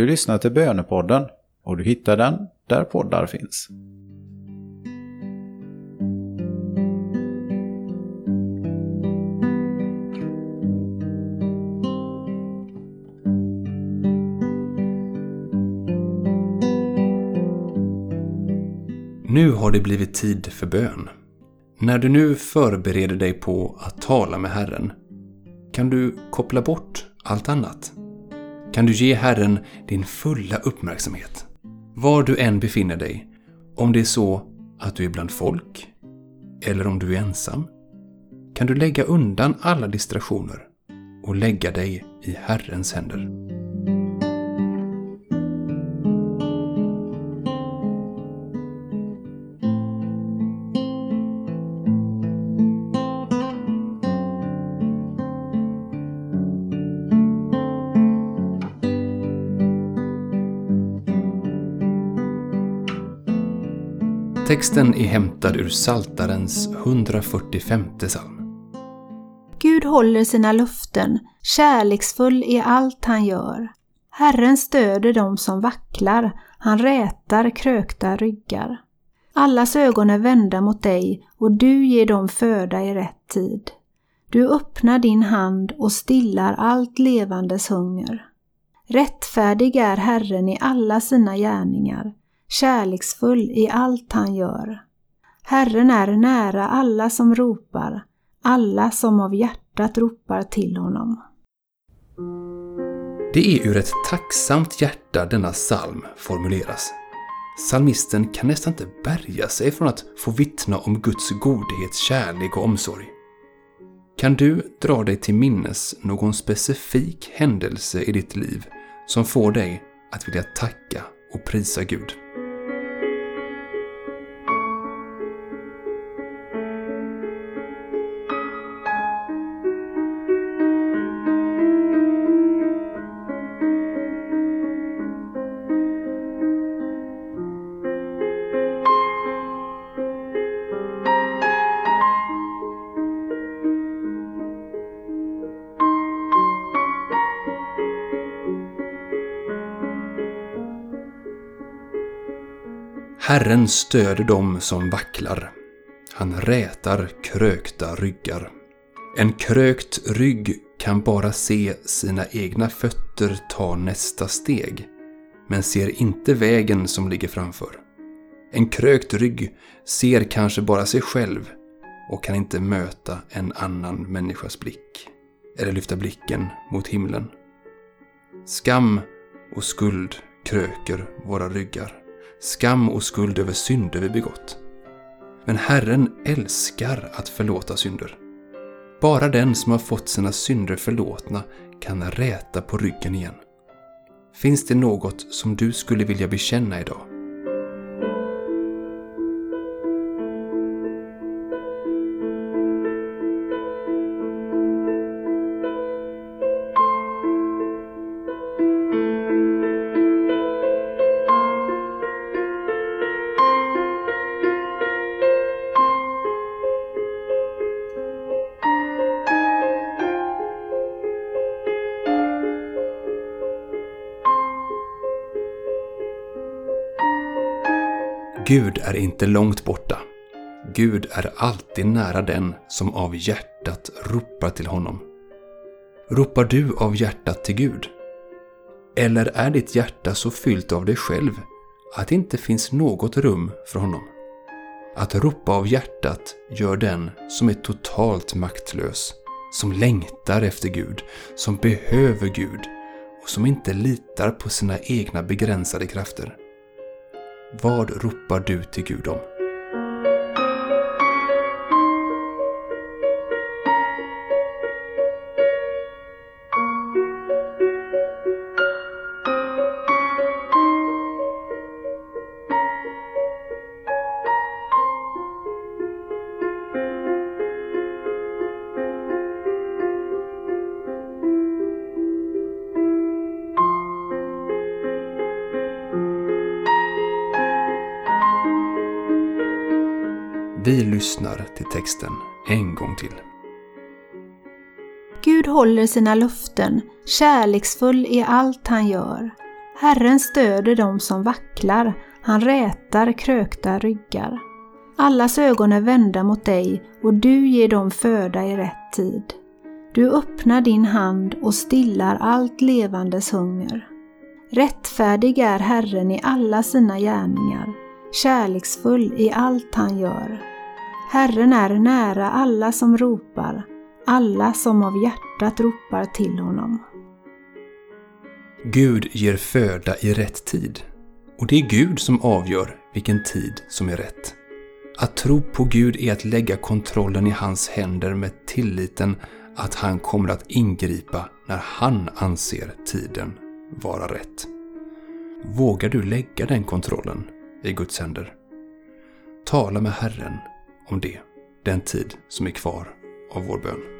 Du lyssnar till Bönepodden och du hittar den där poddar finns. Nu har det blivit tid för bön. När du nu förbereder dig på att tala med Herren kan du koppla bort allt annat. Kan du ge Herren din fulla uppmärksamhet. Var du än befinner dig. Om det är så att du är bland folk eller om du är ensam. Kan du lägga undan alla distraktioner och lägga dig i Herrens händer. Texten är hämtad ur Saltarens 145 psalm. Gud håller sina luften, kärleksfull i allt han gör. Herren stöder dem som vacklar, han rätar krökta ryggar. Allas ögon är vända mot dig och du ger dem föda i rätt tid. Du öppnar din hand och stillar allt levandes hunger. Rättfärdig är Herren i alla sina gärningar kärleksfull i allt han gör. Herren är nära alla som ropar, alla som av hjärtat ropar till honom. Det är ur ett tacksamt hjärta denna psalm formuleras. Psalmisten kan nästan inte bärga sig från att få vittna om Guds godhet, kärlek och omsorg. Kan du dra dig till minnes någon specifik händelse i ditt liv som får dig att vilja tacka och prisa Gud? Herren stöder dem som vacklar. Han rätar krökta ryggar. En krökt rygg kan bara se sina egna fötter ta nästa steg, men ser inte vägen som ligger framför. En krökt rygg ser kanske bara sig själv och kan inte möta en annan människas blick, eller lyfta blicken mot himlen. Skam och skuld kröker våra ryggar skam och skuld över synder vi begått. Men Herren älskar att förlåta synder. Bara den som har fått sina synder förlåtna kan räta på ryggen igen. Finns det något som du skulle vilja bekänna idag? Gud är inte långt borta. Gud är alltid nära den som av hjärtat ropar till honom. Ropar du av hjärtat till Gud? Eller är ditt hjärta så fyllt av dig själv att det inte finns något rum för honom? Att ropa av hjärtat gör den som är totalt maktlös, som längtar efter Gud, som behöver Gud och som inte litar på sina egna begränsade krafter. Vad ropar du till Gud om? Vi lyssnar till texten en gång till. Gud håller sina löften, kärleksfull i allt han gör. Herren stöder dem som vacklar, han rätar krökta ryggar. Allas ögon är vända mot dig och du ger dem föda i rätt tid. Du öppnar din hand och stillar allt levandes hunger. Rättfärdig är Herren i alla sina gärningar, kärleksfull i allt han gör. Herren är nära alla som ropar, alla som av hjärtat ropar till honom. Gud ger föda i rätt tid. Och det är Gud som avgör vilken tid som är rätt. Att tro på Gud är att lägga kontrollen i hans händer med tilliten att han kommer att ingripa när han anser tiden vara rätt. Vågar du lägga den kontrollen i Guds händer? Tala med Herren om det, den tid som är kvar av vår bön.